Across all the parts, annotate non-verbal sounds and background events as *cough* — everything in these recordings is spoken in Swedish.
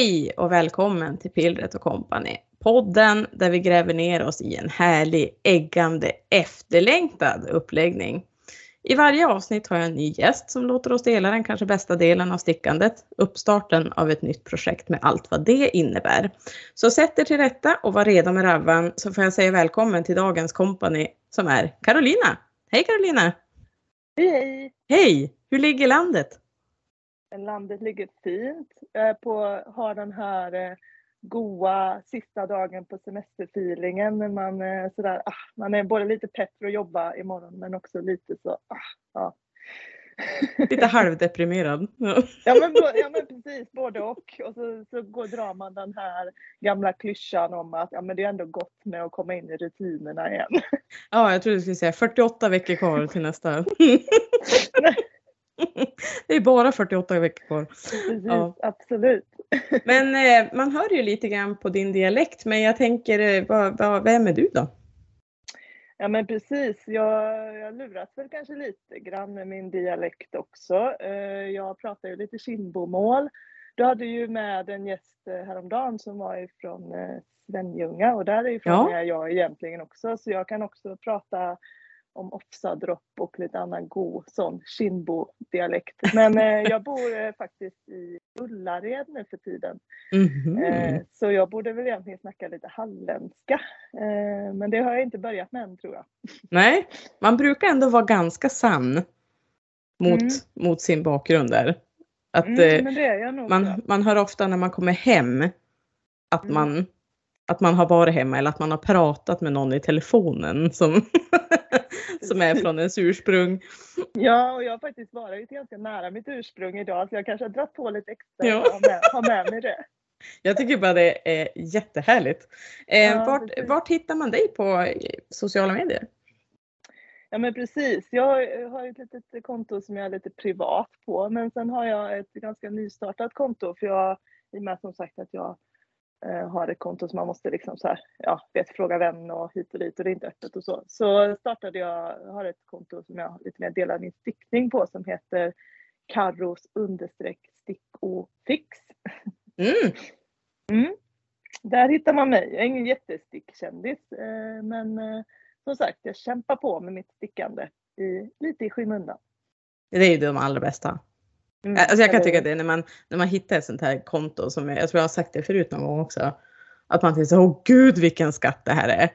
Company. Hej och välkommen till Pillret och Company. Podden där vi gräver ner oss i en härlig, äggande, efterlängtad uppläggning. I varje avsnitt har jag en ny gäst som låter oss dela den kanske bästa delen av stickandet, uppstarten av ett nytt projekt med allt vad det innebär. Så sätt er till rätta och var redo med rabban så får jag säga välkommen till dagens kompani som är Carolina. Hej Carolina! Hej! Hej! Hur ligger landet? Landet ligger fint. På, har den här eh, goa sista dagen på semesterfeelingen när man eh, sådär, ah, man är både lite pepp för att jobba imorgon men också lite så, ah, ja. Lite halvdeprimerad. ja, *laughs* men, ja men precis, både och. Och så, så går, drar man den här gamla klyschan om att ja, men det är ändå gott med att komma in i rutinerna igen. Ja, jag trodde du skulle säga 48 veckor kvar till nästa. *laughs* *laughs* *laughs* det är bara 48 veckor kvar. Precis, ja. absolut. *laughs* Men eh, man hör ju lite grann på din dialekt, men jag tänker, eh, vad, vad, vem är du då? Ja men precis, jag, jag luras väl kanske lite grann med min dialekt också. Eh, jag pratar ju lite Kindbomål. Du hade ju med en gäst eh, häromdagen som var ifrån eh, Svenljunga och därifrån ja. är jag egentligen också så jag kan också prata om Ofsadropp och lite annan god sån Kindbo-dialekt. Men eh, jag bor eh, faktiskt i Ullared nu för tiden. Mm -hmm. eh, så jag borde väl egentligen snacka lite halländska. Eh, men det har jag inte börjat med än tror jag. Nej, man brukar ändå vara ganska sann mot, mm. mot sin bakgrund där. Att, mm, eh, man, man hör ofta när man kommer hem att mm. man att man har varit hemma eller att man har pratat med någon i telefonen som, *laughs* *laughs* som är från ens ursprung. Ja, och jag har faktiskt varit ganska nära mitt ursprung idag så jag kanske har dragit på lite extra ja. och har med, har med mig det. *laughs* Jag tycker bara det är jättehärligt. Eh, ja, vart, vart hittar man dig på sociala medier? Ja men precis. Jag har ett litet konto som jag är lite privat på men sen har jag ett ganska nystartat konto för jag, i och med som sagt att jag eh, har ett konto som man måste liksom så här, ja, vet, fråga vän och hit och dit och det är inte öppet och så. Så startade jag, har ett konto som jag lite mer delar min stickning på som heter Carros understreck stick och fix. Mm. Mm. Där hittar man mig. Jag är ingen jättestickkändis eh, men eh, som sagt jag kämpar på med mitt stickande i, lite i skymundan. Det är ju de allra bästa. Mm, alltså jag kan tycka det när man, när man hittar ett sånt här konto som jag, jag tror jag har sagt det förut någon gång också. Att man tänker så åh gud vilken skatt det här är.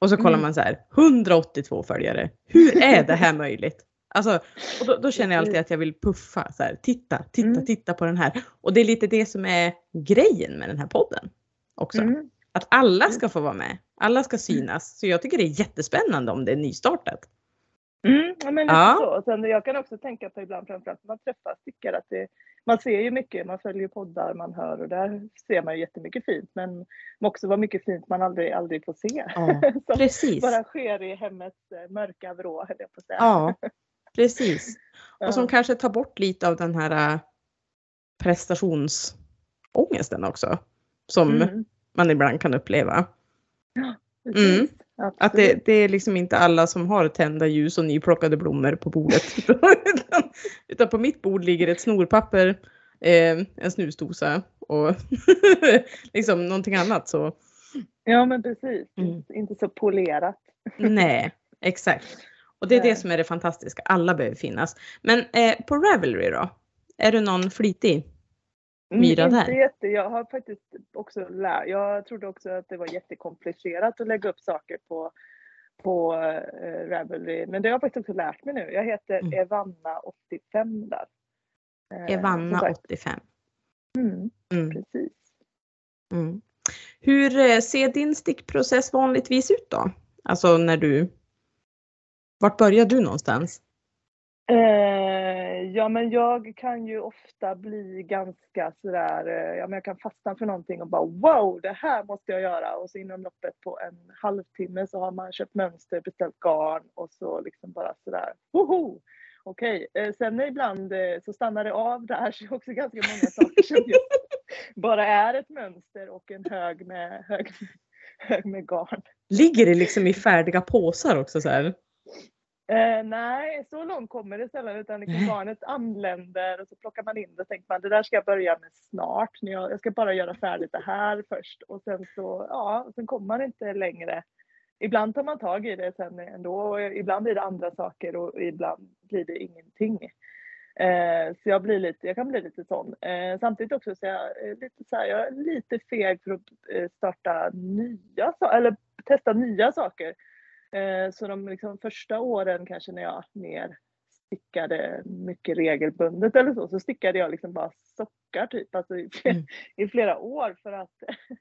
Och så kollar mm. man så här, 182 följare. Hur är det här möjligt? Alltså, och då, då, känner jag alltid att jag vill puffa så här, titta, titta, mm. titta på den här. Och det är lite det som är grejen med den här podden också. Mm. Att alla mm. ska få vara med. Alla ska synas. Så jag tycker det är jättespännande om det är nystartat. Mm, ja, men ja. så. Sen, jag kan också tänka på ibland framförallt när man träffar stickare att det, man ser ju mycket, man följer poddar, man hör och där ser man ju jättemycket fint men också vad mycket fint man aldrig, aldrig får se. Ja, *laughs* precis. bara sker i hemmets eh, mörka vrå höll jag på att säga. Ja, *laughs* precis. Och som kanske tar bort lite av den här äh, prestationsångesten också. Som mm. man ibland kan uppleva. Ja, precis. Mm. Att det, det, är liksom inte alla som har tända ljus och nyplockade blommor på bordet. *laughs* utan, utan, på mitt bord ligger ett snorpapper, eh, en snusdosa och *laughs* liksom någonting annat. Så. Ja men precis, mm. inte så polerat. *laughs* Nej, exakt. Och det är Nej. det som är det fantastiska, alla behöver finnas. Men eh, på Ravelry då? Är du någon flitig? Myra mm, där? Jätte, jag har faktiskt också lärt, jag trodde också att det var jättekomplicerat att lägga upp saker på, på uh, Ravelry. Men det har jag faktiskt också lärt mig nu. Jag heter mm. Evanna85 där. Uh, Evanna85. Mm, mm, Precis. Mm. Hur eh, ser din stickprocess vanligtvis ut då? Alltså när du... Vart börjar du någonstans? Eh, Eh, ja men jag kan ju ofta bli ganska sådär, eh, ja men jag kan fastna för någonting och bara wow det här måste jag göra och så inom loppet på en halvtimme så har man köpt mönster, beställt garn och så liksom bara sådär woho! Okej, okay. sen ibland så stannar det av där *laughs* så också ganska många saker som just *laughs* bara är ett mönster och en hög med, hög, *laughs* hög med garn. Ligger det liksom i färdiga påsar också så här? Eh, nej, så långt kommer det sällan utan liksom barnet anländer och så plockar man in det och tänker man det där ska jag börja med snart. Jag, jag ska bara göra färdigt det här först och sen så, ja, sen kommer man inte längre. Ibland tar man tag i det sen ändå och ibland blir det andra saker och ibland blir det ingenting. Eh, så jag, blir lite, jag kan bli lite sån. Eh, samtidigt också så jag, lite så här, jag är lite feg för att eh, starta nya, eller testa nya saker. Eh, så de liksom första åren kanske när jag mer stickade mycket regelbundet eller så, så stickade jag liksom bara sockar typ, alltså i, mm. i flera år för att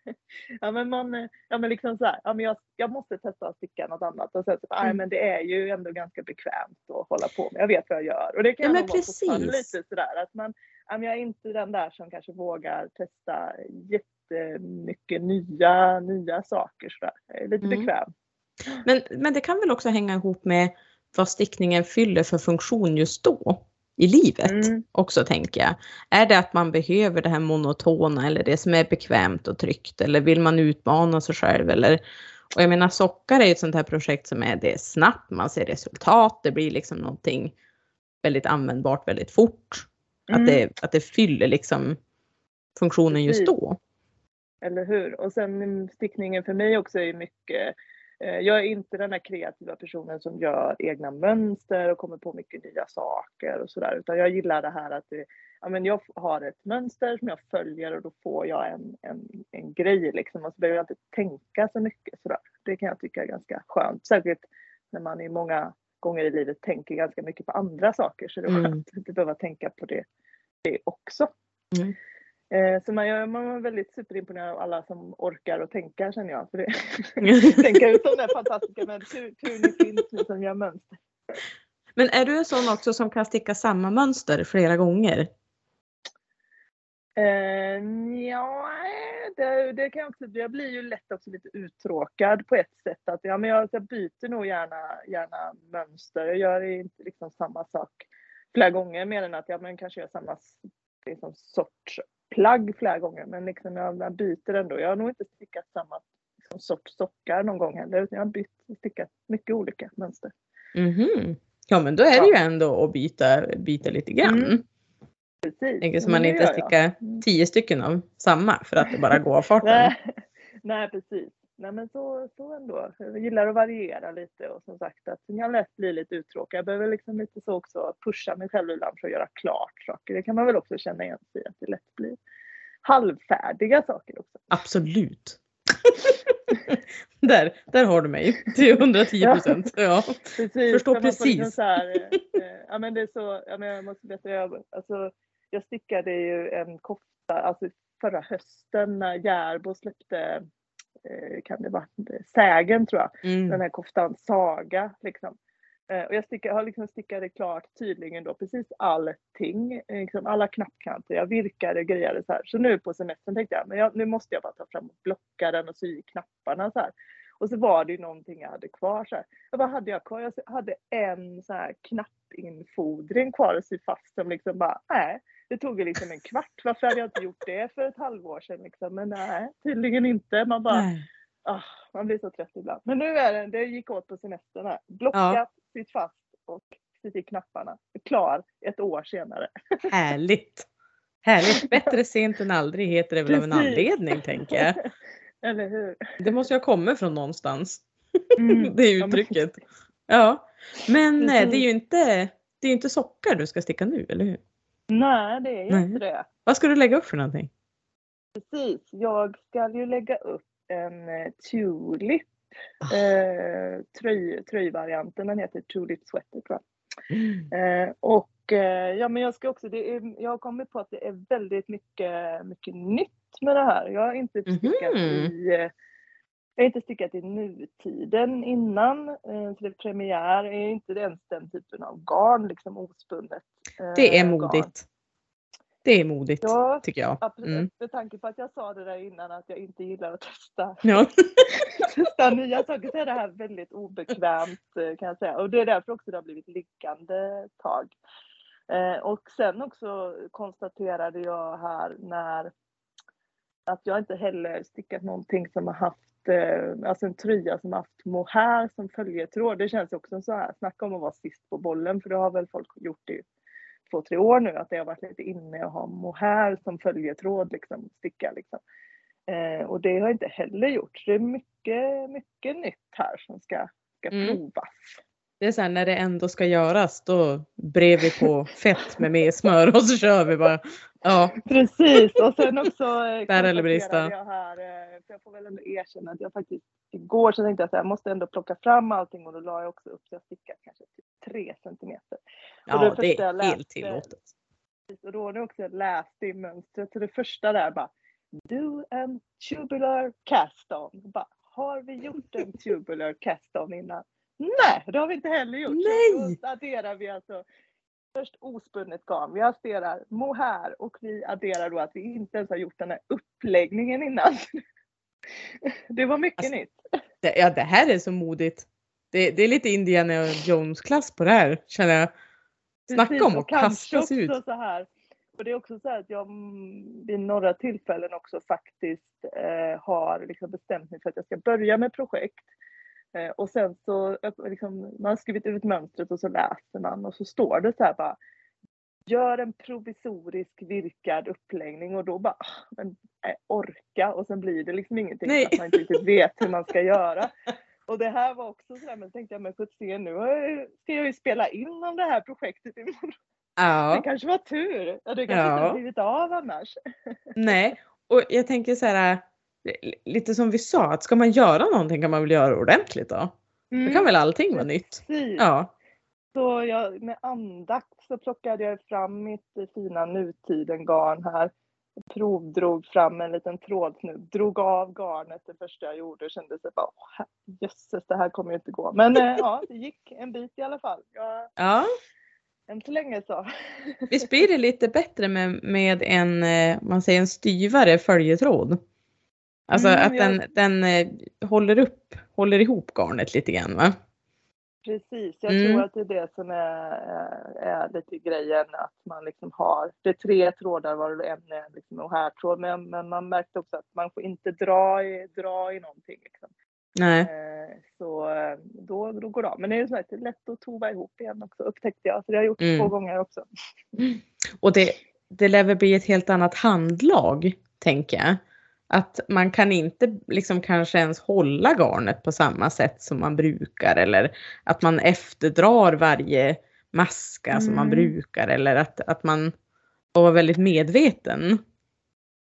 *laughs* ja men man, ja men liksom så här, ja men jag, jag måste testa att sticka något annat och sen så, mm. nej men det är ju ändå ganska bekvämt att hålla på med, jag vet vad jag gör och det kan ja, nog vara lite sådär att man, ja men jag är inte den där som kanske vågar testa jättemycket nya, nya saker sådär, jag är lite mm. bekväm. Men, men det kan väl också hänga ihop med vad stickningen fyller för funktion just då i livet mm. också tänker jag. Är det att man behöver det här monotona eller det som är bekvämt och tryggt eller vill man utmana sig själv eller och jag menar sockar är ett sånt här projekt som är det snabbt, man ser resultat, det blir liksom någonting väldigt användbart väldigt fort. Mm. Att, det, att det fyller liksom funktionen just då. Eller hur? Och sen stickningen för mig också är mycket jag är inte den här kreativa personen som gör egna mönster och kommer på mycket nya saker och sådär. Utan jag gillar det här att det, ja, men jag har ett mönster som jag följer och då får jag en, en, en grej liksom. Och så behöver jag inte tänka så mycket sådär. Det kan jag tycka är ganska skönt. Särskilt när man i många gånger i livet tänker ganska mycket på andra saker. Så det är skönt mm. att inte behöva tänka på det, det också. Mm. Eh, så man, gör, man är väldigt superimponerad av alla som orkar och tänka känner jag. För det, *laughs* tänka ut de där fantastiska men tur, tur ni finns ni som gör mönster. Men är du en sån också som kan sticka samma mönster flera gånger? Eh, ja, det, det, kan jag också Jag blir ju lätt också lite uttråkad på ett sätt. Att, ja, men jag, jag byter nog gärna, gärna mönster. Jag gör inte liksom samma sak flera gånger mer än att jag men kanske gör samma liksom, sorts plagg flera gånger men liksom jag, jag byter ändå. Jag har nog inte stickat samma liksom, sorts sockar någon gång heller utan jag har bytt, stickat mycket olika mönster. Mm -hmm. Ja men då är det ju ändå att byta, byta lite grann. Mm. Precis. Tänker så man inte stickar mm. tio stycken av samma för att det bara går av farten. Nej. *laughs* Nej precis nej men så, så ändå. Jag gillar att variera lite och som sagt att jag lätt blir lite uttråkad. Jag behöver liksom lite så också pusha mig själv ibland för att göra klart saker. Det kan man väl också känna igen sig i att det lätt blir halvfärdiga saker också. Absolut. *laughs* där, där har du mig till 110 procent. Ja, precis. Förstår liksom precis. Så här, eh, eh, ja, men det är så, ja, men jag måste berätta, jag, alltså, jag stickade ju en kofta alltså, förra hösten när Järbo släppte kan det vara, sägen tror jag. Mm. Den här koftan Saga liksom. Eh, och jag stickar, har liksom stickade klart tydligen då precis allting, eh, liksom alla knappkanter. Jag virkade och grejade så här. Så nu på semestern tänkte jag, men jag, nu måste jag bara ta fram blockaren och sy knapparna så här. Och så var det ju någonting jag hade kvar så här. vad hade jag kvar? Jag hade en så här knappinfodring kvar att sy fast som liksom bara, nej, det tog ju liksom en kvart. Varför hade jag inte gjort det för ett halvår sedan liksom? Men nej, tydligen inte. Man bara, ah, man blir så trött ibland. Men nu är det, det gick åt på semestern här. Blockat, ja. sytt fast och sytt i knapparna. Klar ett år senare. *laughs* Härligt! Härligt! Bättre sent än aldrig heter det väl Precis. av en anledning tänker jag. *laughs* Eller hur? Det måste ju ha kommit från någonstans. Mm. *laughs* det är uttrycket. Ja. Men. Eh, det är ju inte, det är inte sockar du ska sticka nu, eller hur? Nej, det är ju inte det. Vad ska du lägga upp för någonting? Precis, jag ska ju lägga upp en eh, tulip. Oh. Eh, tröj, tröjvarianten, den heter Tulip Sweater tror jag. Mm. Eh, och eh, ja, men jag ska också, det är, jag har kommit på att det är väldigt mycket, mycket nytt med det här. Jag har inte mm. i eh, jag har inte stickat i nutiden innan, eh, så det är premiär. Jag är inte ens den typen av garn, liksom ospunnet. Det är modigt. Garn. Det är modigt ja, tycker jag. Absolut. Mm. Med tanke på att jag sa det där innan att jag inte gillar att testa, ja. *laughs* testa nya saker så är det här väldigt obekvämt kan jag säga. Och det är därför också det har blivit liggande tag. Eh, och sen också konstaterade jag här när att jag inte heller stickat någonting som har haft eh, alltså en tröja som haft mohair som följetråd. Det känns också så här, snacka om att vara sist på bollen för det har väl folk gjort i två, tre år nu att det har varit lite inne att ha mohair som följetråd liksom, sticka liksom. Eh, och det har inte heller gjorts. Det är mycket, mycket nytt här som ska, ska mm. provas. Det är så här, när det ändå ska göras då brer vi på fett med mer smör och så kör vi bara. Ja. Precis och sen också Där eller brista. Jag, här, eh, för jag får väl ändå erkänna att jag faktiskt igår så tänkte jag att jag måste ändå plocka fram allting och då la jag också upp så jag stickade kanske typ tre centimeter. Ja det, det är helt tillåtet. Och då har jag också läst i mönstret så det första där bara Do en tubular cast on. Bara, har vi gjort en *laughs* tubular cast on innan? Nej, det har vi inte heller gjort. Nej! Så adderar vi alltså först ospunnet garn, vi adderar mohair och vi adderar då att vi inte ens har gjort den här uppläggningen innan. *laughs* Det var mycket alltså, nytt. Det, ja, det här är så modigt. Det, det är lite Indiana Jones-klass på det här känner jag. Snacka Precis, om att kasta sig ut. Så här, och det är också så att jag vid några tillfällen också faktiskt eh, har liksom bestämt mig för att jag ska börja med projekt. Eh, och sen så liksom, man har skrivit ut mönstret och så läser man och så står det så här bara Gör en provisorisk virkad uppläggning och då bara ah, men, äh, orka och sen blir det liksom ingenting Nej. att man inte riktigt vet hur man ska göra. *laughs* Och det här var också sådär, men tänkte jag men se nu ska jag ju spela in om det här projektet imorgon. Ja. Det kanske var tur. Ja, det kanske ja. inte hade blivit av annars. *laughs* Nej, och jag tänker så här lite som vi sa, att ska man göra någonting kan man väl göra ordentligt då? Mm. Då kan väl allting vara nytt? Ja. Så jag, med andakt så plockade jag fram mitt fina nutiden-garn här. Provdrog fram en liten trådsnutt, drog av garnet det första jag gjorde och kände sig bara jösses det här kommer ju inte gå. Men eh, ja, det gick en bit i alla fall. Jag, ja. Än så länge *laughs* så. Visst blir det lite bättre med, med en, eh, man säger en styvare följetråd? Alltså mm, att den, den eh, håller upp, håller ihop garnet lite grann va? Precis, jag mm. tror att det är det som är, är lite grejen att man liksom har, det är tre trådar var en är liksom en härtråd men, men man märkte också att man får inte dra i, dra i någonting. Liksom. Nej. Eh, så då, då går det av. Men det är, så här, det är lätt att tova ihop igen också upptäckte jag. Så det har jag gjort mm. två gånger också. Och det, det lär väl bli ett helt annat handlag tänker jag. Att man kan inte liksom kanske ens hålla garnet på samma sätt som man brukar eller att man efterdrar varje maska mm. som man mm. brukar eller att, att man får vara väldigt medveten.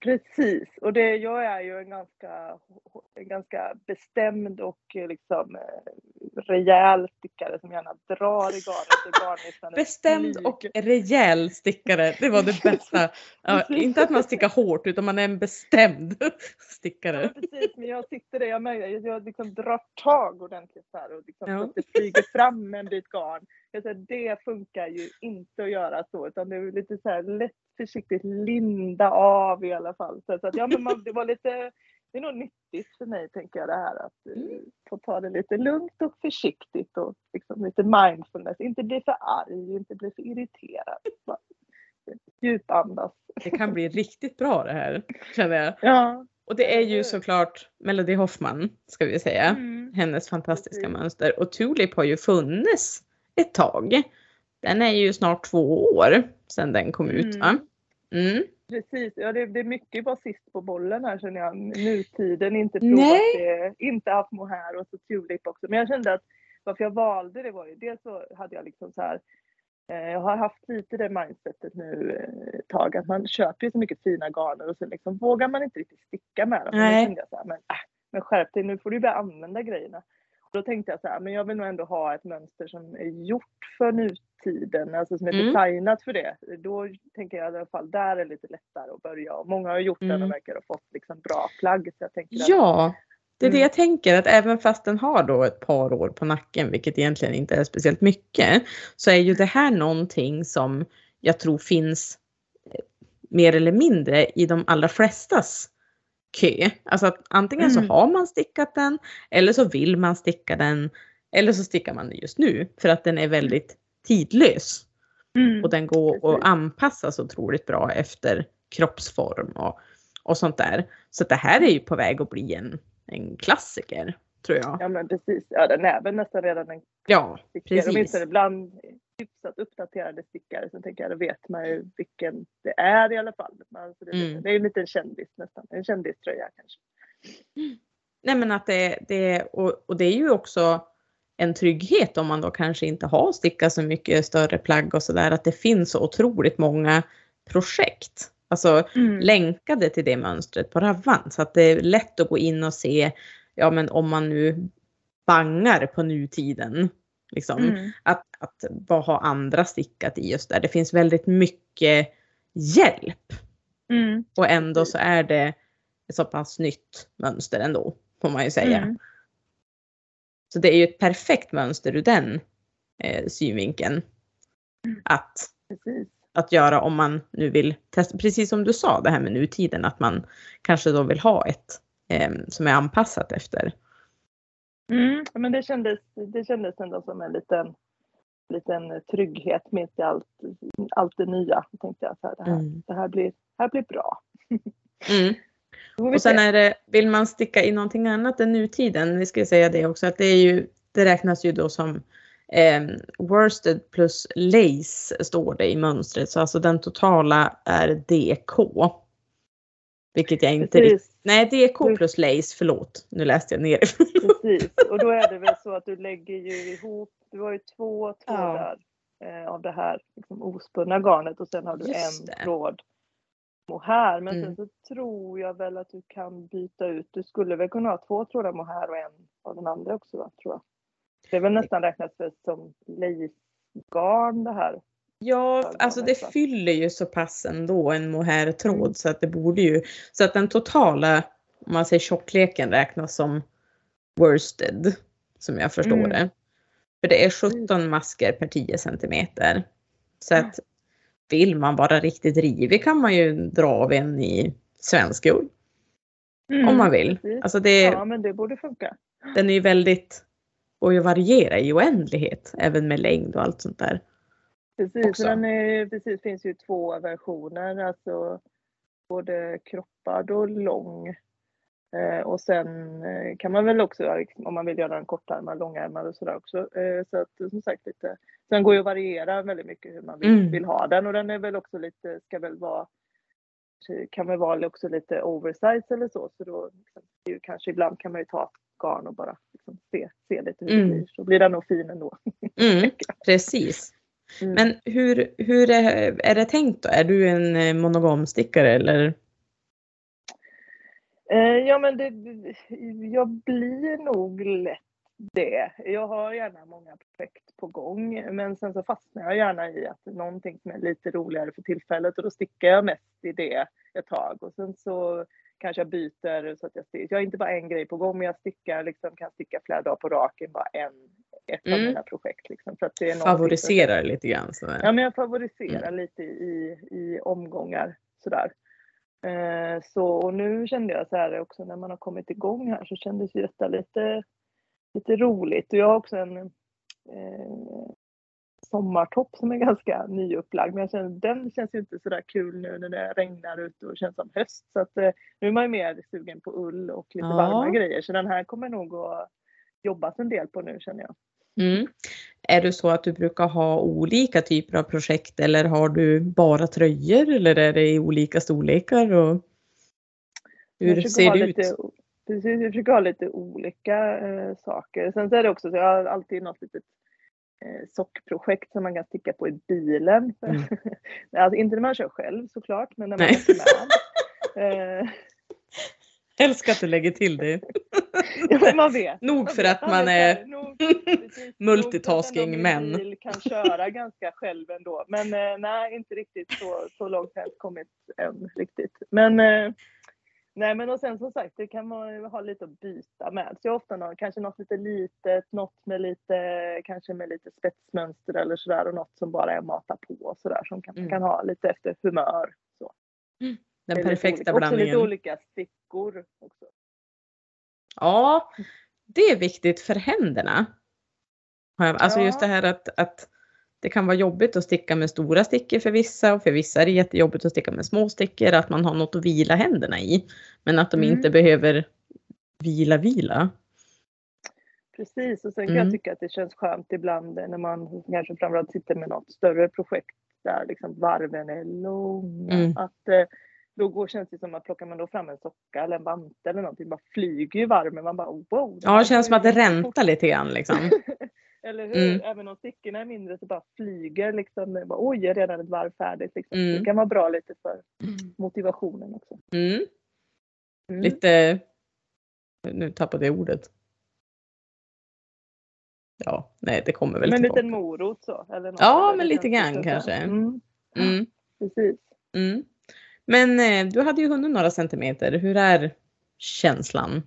Precis, och det, jag är ju en ganska, en ganska bestämd och liksom eh, rejäl stickare som gärna drar i garnet. *laughs* bestämd och rejäl stickare, det var det *laughs* bästa. Ja, inte att man stickar hårt utan man är en bestämd *laughs* stickare. Ja, precis, men jag sitter där, jag, jag liksom drar tag ordentligt här och liksom ja. det flyger fram en bit garn. Jag säger, det funkar ju inte att göra så utan det är lite så här lätt försiktigt linda av i alla fall. Så att, ja, men man, det var lite, det är nog nyttigt för mig tänker jag det här att uh, få ta det lite lugnt och försiktigt och liksom lite mindfulness. Inte bli för arg, inte bli för irriterad. Djupandas. Det kan bli riktigt bra det här känner jag. Ja. Och det är ju såklart Melody Hoffman ska vi säga. Mm. Hennes fantastiska mm. mönster. Och Tulip har ju funnits ett tag. Den är ju snart två år sedan den kom ut va? Mm. mm. Precis, ja det, det, är mycket bara sist på bollen här känner jag. Nutiden, inte provat Nej. det, inte haft mohair och så tulip också. Men jag kände att varför jag valde det var ju dels så hade jag liksom så här eh, jag har haft lite det mindsetet nu eh, ett tag att man köper ju så mycket fina garner och så liksom vågar man inte riktigt sticka med dem. Nej. Men, jag så här, men, äh, men skärp dig nu får du börja använda grejerna. Då tänkte jag så här, men jag vill nog ändå ha ett mönster som är gjort för nutiden, alltså som är mm. designat för det. Då tänker jag i alla fall där är det lite lättare att börja och många har gjort mm. den och verkar ha fått liksom bra plagg. Så jag tänker ja, det är det mm. jag tänker att även fast den har då ett par år på nacken, vilket egentligen inte är speciellt mycket, så är ju det här någonting som jag tror finns eh, mer eller mindre i de allra flestas kö. Alltså att antingen mm. så har man stickat den eller så vill man sticka den eller så stickar man den just nu för att den är väldigt tidlös. Mm. Och den går att anpassa så otroligt bra efter kroppsform och, och sånt där. Så det här är ju på väg att bli en, en klassiker tror jag. Ja men precis, ja den är väl nästan redan en Ja, stickare. precis. Åtminstone ibland hyfsat uppdaterade stickare så tänker jag, då vet man ju vilken det är i alla fall. Man, så det, Mm. det är ju lite en kändis nästan, en kändiströja kanske. Nej men att det, det och, och det är ju också en trygghet om man då kanske inte har stickat så mycket större plagg och sådär att det finns så otroligt många projekt. Alltså Mm. länkade till det mönstret på Ravan så att det är lätt att gå in och se, ja men om man nu bangar på nutiden. Liksom, Mm. att, att vad har andra stickat i just där. Det finns väldigt mycket hjälp Mm. och ändå så är det ett så pass nytt mönster ändå får man ju säga. Mm. Så det är ju ett perfekt mönster ur den eh, synvinkeln. Mm. Att, Precis. att göra om man nu vill testa, precis som du sa det här med nutiden, att man kanske då vill ha ett eh, som är anpassat efter. Mm. Men det kändes, det kändes ändå som en liten, liten trygghet mitt i allt, allt det nya. Då tänkte jag här, det här, Mm. det här, blir, här blir bra. Mm. *laughs* Och sen se. är det, vill man sticka i någonting annat än nutiden, vi ska säga det också, att det är ju, det räknas ju då som eh, worsted plus lace står det i mönstret, så alltså den totala är DK. Vilket jag inte Precis, nej DK Mm. plus lace, förlåt, nu läste jag ner. precis. *laughs* Och då är det väl så att du lägger ju ihop, du har ju två trådar eh, av det här liksom, ospunna garnet och sen har du Just en det. tråd mohair. Men Mm. sen så tror jag väl att du kan byta ut, du skulle väl kunna ha två trådar mohair och en av den andra också va, tror jag. Det är väl nästan räknat för som lacegarn det här. Ja, alltså det fyller ju så pass ändå en mohair-tråd Mm. så att det borde ju, så att den totala, om man säger tjockleken räknas som worsted, som jag förstår Mm. det. För det är 17 masker per 10 centimeter. Så att vill man vara riktigt rivig kan man ju dra av en i svensk ull. Om man vill. Mm. Alltså det, Ja men det borde funka. den är ju väldigt, och ju variera i oändlighet, även med längd och allt sånt där. Precis, också. den är, precis, finns ju två versioner, alltså både kroppad och lång. Eh, och sen eh, kan man väl också, liksom, om man vill göra en kortärmad, långärmad och sådär också. Eh, så att som sagt lite, sen går ju att variera väldigt mycket hur man vill, Mm. vill ha den och den är väl också lite, ska väl vara kan väl vara också lite oversize eller så. Så då liksom, kanske ibland kan man ju ta garn och bara liksom, se, se lite hur Mm. det blir. Så blir den nog fin ändå. *laughs* Mm, precis. Mm. Men hur, hur är, är det tänkt då? Är du en eh, monogamstickare eller? Eh, ja men det, jag blir nog lätt det. Jag har gärna många projekt på gång men sen så fastnar jag gärna i att någonting som är lite roligare för tillfället och då stickar jag mest i det ett tag och sen så kanske jag byter så att jag stickar. Jag har inte bara en grej på gång men jag stickar liksom, kan sticka flera dagar på raken bara en, ett av Mm. mina projekt. Liksom, för att det är som- Favoriserar lite grann sådär. Ja, men jag favoriserar Mm. lite i, i omgångar sådär. Eh, så och nu kände jag så här också när man har kommit igång här så kändes ju detta lite, lite roligt. Och jag har också en eh, sommartopp som är ganska nyupplagd. Men jag känner, den känns ju inte sådär kul nu när det regnar ute och känns som höst. Så att, eh, nu är man ju mer sugen på ull och lite Ja. varma grejer. Så den här kommer nog att jobbas en del på nu känner jag. Mm. Är det så att du brukar ha olika typer av projekt eller har du bara tröjor eller är det i olika storlekar? Och hur ser det lite, ut? Precis, jag försöker ha lite olika eh, saker. Sen så är det också så jag har alltid något litet eh, sockprojekt som man kan sticka på i bilen. Mm. *laughs* alltså, inte när man kör själv såklart, men när man Nej. åker med. *laughs* Älskar att du lägger till det. *laughs* ja, man vet. Nog för att man är multitasking, men. kan köra ganska själv ändå. Men eh, nej, inte riktigt så, så långt har jag inte kommit än riktigt. Men eh, Nej men och sen som sagt det kan man ha lite att byta med. Så jag har ofta någon, kanske något lite litet, något med lite, kanske med lite spetsmönster eller sådär och något som bara är mata på sådär som kan, Mm. kan ha lite efter humör. Så. Den perfekta olika, Också lite blandningen. olika stickor också. Ja, det är viktigt för händerna. Alltså Ja. just det här att, att det kan vara jobbigt att sticka med stora stickor för vissa och för vissa är det jättejobbigt att sticka med små stickor, att man har något att vila händerna i. Men att de Mm. inte behöver vila, vila. Precis, och sen kan Mm. jag tycka att det känns skönt ibland när man kanske framförallt sitter med något större projekt där liksom varven är långa. Mm. Att eh, då går, känns det som att plockar man då fram en socka eller en vante eller någonting, bara flyger ju varven. Man bara wow. Ja, det känns som att det räntar lite grann liksom. *laughs* Eller hur? Mm. Även om stickorna är mindre så bara flyger liksom. Bara, Oj, är redan ett varv färdigt. Liksom. Mm. Det kan vara bra lite för motivationen också. Mm. Mm. Lite, nu tappade jag ordet. Ja, nej det kommer väl Men en tillbaka. liten morot så. Eller något, Ja, eller men lite grann kanske. Mm. Mm, Precis. Men eh, du hade ju hunnit några centimeter. Hur är känslan?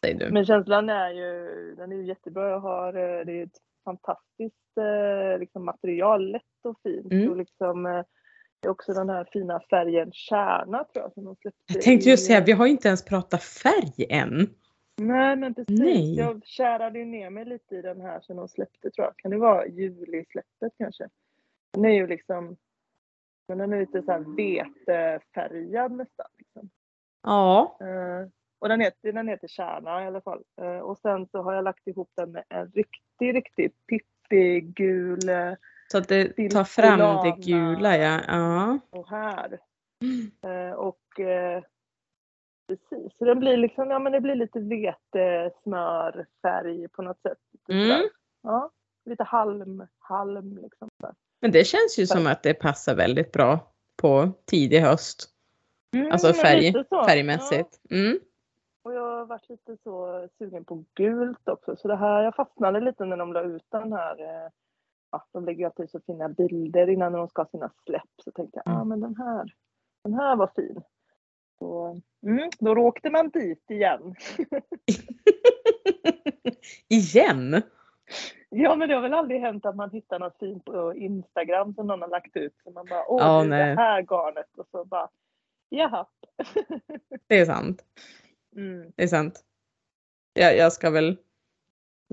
Säger du. Men känslan är ju, den är ju jättebra. Jag har, eh, det är ett fantastiskt eh, liksom, material, lätt och fint. Mm. Och liksom, eh, det är också den här fina färgen kärna tror jag som de släppte. Jag tänkte ju i- säga, vi har ju inte ens pratat färg än. Nej men precis. Nej. Jag kärade ju ner mig lite i den här sen de släppte tror jag. Kan det vara julisläppet kanske? Den är ju liksom, men den är lite så här vetefärgad nästan. Liksom. Ja, Eh, och den heter, den heter Kärna i alla fall. Eh, och sen så har jag lagt ihop den med en riktig, riktig pippig gul eh, så att det tar fram det gula ja. ja. och här. Eh, och eh, precis, så den blir liksom, ja men det blir lite vetesmörfärg på något sätt. Lite Mm. Ja, lite halm, halm liksom. så. Men det känns ju som att det passar väldigt bra på tidig höst. Mm, Alltså färg, färgmässigt. Mm. Ja, och jag har varit lite så sugen på gult också. Så det här, jag fastnade lite när de la ut den här. Eh, ja, de lägger ju alltid så fina bilder innan de ska ha sina släpp. Så tänkte jag, ja ah, men den här, den här var fin. Så, mm, då åkte man dit igen. *laughs* *laughs* Igen? Ja men det har väl aldrig hänt att man hittar något fint på Instagram som någon har lagt ut. Så man bara, åh Ja, nej. det här garnet. Och så bara, jaha. Det är sant. Mm. Det är sant. Jag, jag ska väl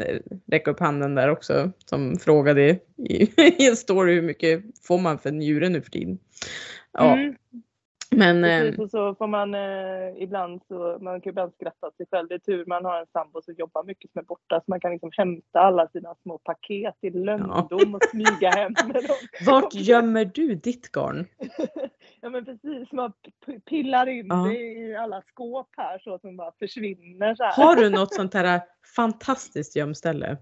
eh, räcka upp handen där också som frågade i, *laughs* i en story hur mycket får man för njure nu för tiden. Ja, Mm. Men Precis, eh, och så får man eh, ibland så, man kan ibland skratta åt sig själv. Det är tur man har en sambo som jobbar mycket som är borta så man kan liksom hämta alla sina små paket i lönndom och smyga hem med dem. *laughs* vart gömmer du ditt garn? *laughs* Ja men precis, man pillar in Ja. det i alla skåp här så att de bara försvinner så här. Har du något *laughs* sånt här fantastiskt gömställe?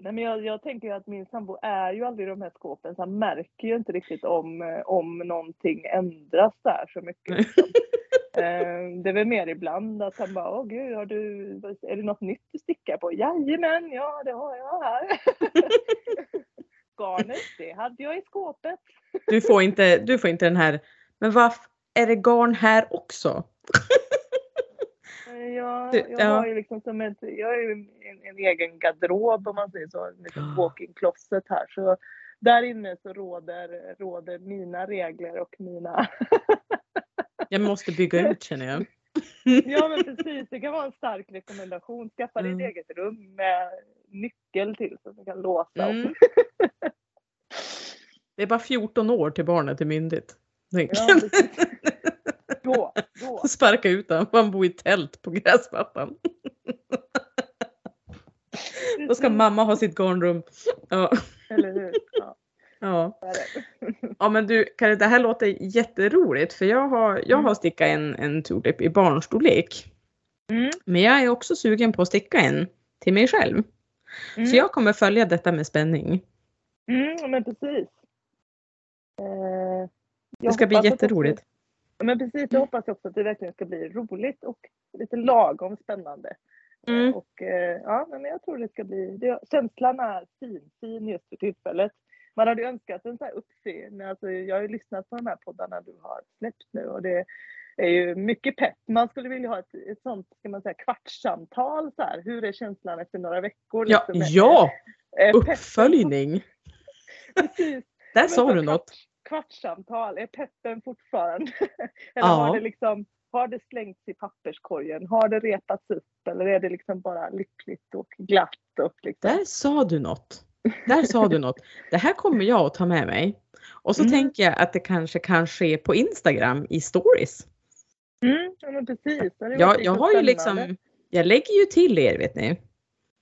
Nej, men jag, jag tänker att min sambo är ju aldrig i de här skåpen så han märker ju inte riktigt om, eh, om någonting ändras där så mycket. Liksom. *laughs* Eh, det är väl mer ibland att han bara, åh gud, har du, är det något nytt du stickar på? Jajamän, ja det har jag här. *laughs* Garnet, det hade jag i skåpet. Du får inte, du får inte den här, men vad är det garn här också? *laughs* Jag, Du, jag ja. har ju liksom som ett, jag har ju en, en egen garderob om man säger så, en liten walk-in closet här. Så där inne så råder, råder mina regler och mina *laughs* Jag måste bygga ut känner jag. *laughs* Ja men precis, det kan vara en stark rekommendation. Skaffa dig Mm. ett eget rum med nyckel till så att du kan låsa. Mm. Det är bara 14 år till barnet är myndigt. Ja. *laughs* Då, då. *laughs* Sparka ut honom, han bor i tält på gräsmattan. Då ska mamma ha sitt garnrum. Ja, Eller hur? Ja, ja. ja men du Karin, det här låter jätteroligt för jag har, jag Mm. har stickat en, en tulip i barnstorlek. Mm. Men jag är också sugen på att sticka en till mig själv. Mm. Så jag kommer följa detta med spänning. Mm, men precis. Eh, Det ska bli jätteroligt. Men precis, jag hoppas också att det verkligen ska bli roligt och lite lagom spännande. Eh, Mm. Och, eh, ja, men jag tror det ska bli, det, känslan är fin, fin just för tillfället. Man hade ju önskat en sån här uppsyn. Alltså, jag har ju lyssnat på de här poddarna du har släppt nu och det är ju mycket pepp. Man skulle vilja ha ett, ett sånt, ska man säga, kvartssamtal så här. Hur är känslan efter några veckor? Ja, liksom, ja, peppen- uppföljning. Precis. Där sa du något. Kvartssamtal, är peppen fortfarande? *laughs* eller Ja. har det liksom har det slängts i papperskorgen? Har det repats upp eller är det liksom bara lyckligt och glatt? Och liksom? Där sa du något. Där sa du något. Det här kommer jag att ta med mig. Och så Mm. tänker jag att det kanske kan ske på Instagram i stories. Mm, ja, men precis. Jag lite har ju liksom, jag lägger ju till er vet ni.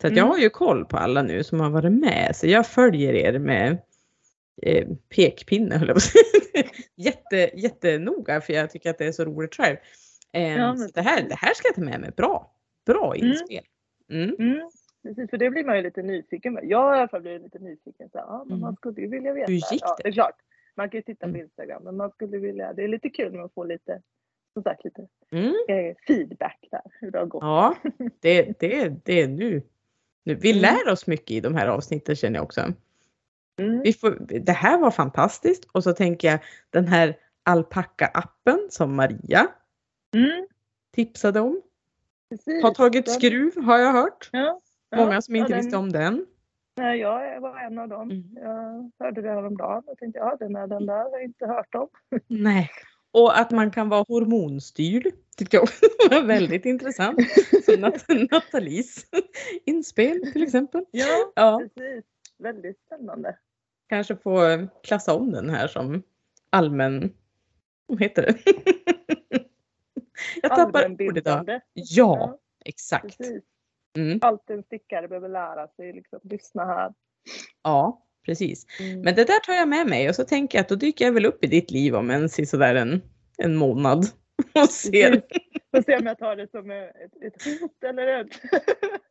Så att jag Mm. har ju koll på alla nu som har varit med. Så jag följer er med eh, pekpinne höll jag på att säga. *laughs* Jätte, jättenoga för jag tycker att det är så roligt själv. Eh, Ja, men det, här, det här ska jag ta med mig. Bra, bra Mm. inspel. Mm. Mm, precis, för det blir man ju lite nyfiken med. Jag har i alla fall blivit lite nyfiken. Så, ja, men Mm. man skulle ju vilja veta. Hur gick ja, det? det är klart. Man kan ju titta på Mm. Instagram, men man skulle vilja. Det är lite kul när man får lite, som sagt, lite Mm. eh, feedback där. Hur det har gått. Ja, det, det, det är nu. nu. Vi Mm. lär oss mycket i de här avsnitten känner jag också. Mm. Vi får, det här var fantastiskt och så tänker jag den här alpacka-appen som Maria Mm, tipsade om. precis. Har tagit skruv har jag hört. Ja, ja, Många som inte ja, visste om den. Nej, jag var en av dem. Mm. Jag hörde det häromdagen och tänkte ja, den, är den där har jag inte hört om. *laughs* Nej. Och att man kan vara hormonstyrd tyckte jag *laughs* var väldigt intressant. Som Nat- *laughs* Nathalies inspel till exempel. Ja, Ja, precis. Väldigt spännande. Kanske få klassa om den här som allmän, vad heter det? *laughs* Jag tappar ordet idag. Ja, exakt. precis. Mm. Allt en stickare behöver lära sig, liksom, lyssna här. Ja, precis. Mm. Men det där tar jag med mig och så tänker jag att då dyker jag väl upp i ditt liv om en sådär en, en månad *laughs* och ser. Precis. Får se om jag tar det som ett, ett hot eller ett... *laughs*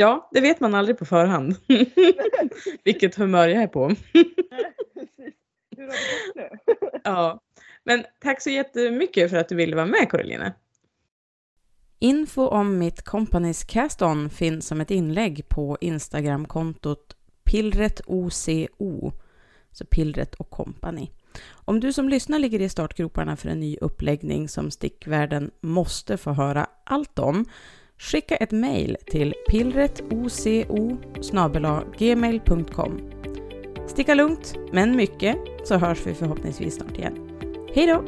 Ja, det vet man aldrig på förhand. *laughs* Vilket humör jag är på. Precis. *laughs* Hur har det gått nu? *laughs* Ja, men tack så jättemycket för att du ville vara med Caroline. Info om mitt Companys Cast-On finns som ett inlägg på Instagramkontot pillretoco, så Pillret och Company. Om du som lyssnar ligger i startgroparna för en ny uppläggning som stickvärlden måste få höra allt om, skicka ett mejl till pillretoco gmail.com. Sticka lugnt, men mycket, så hörs vi förhoppningsvis snart igen. Hej då!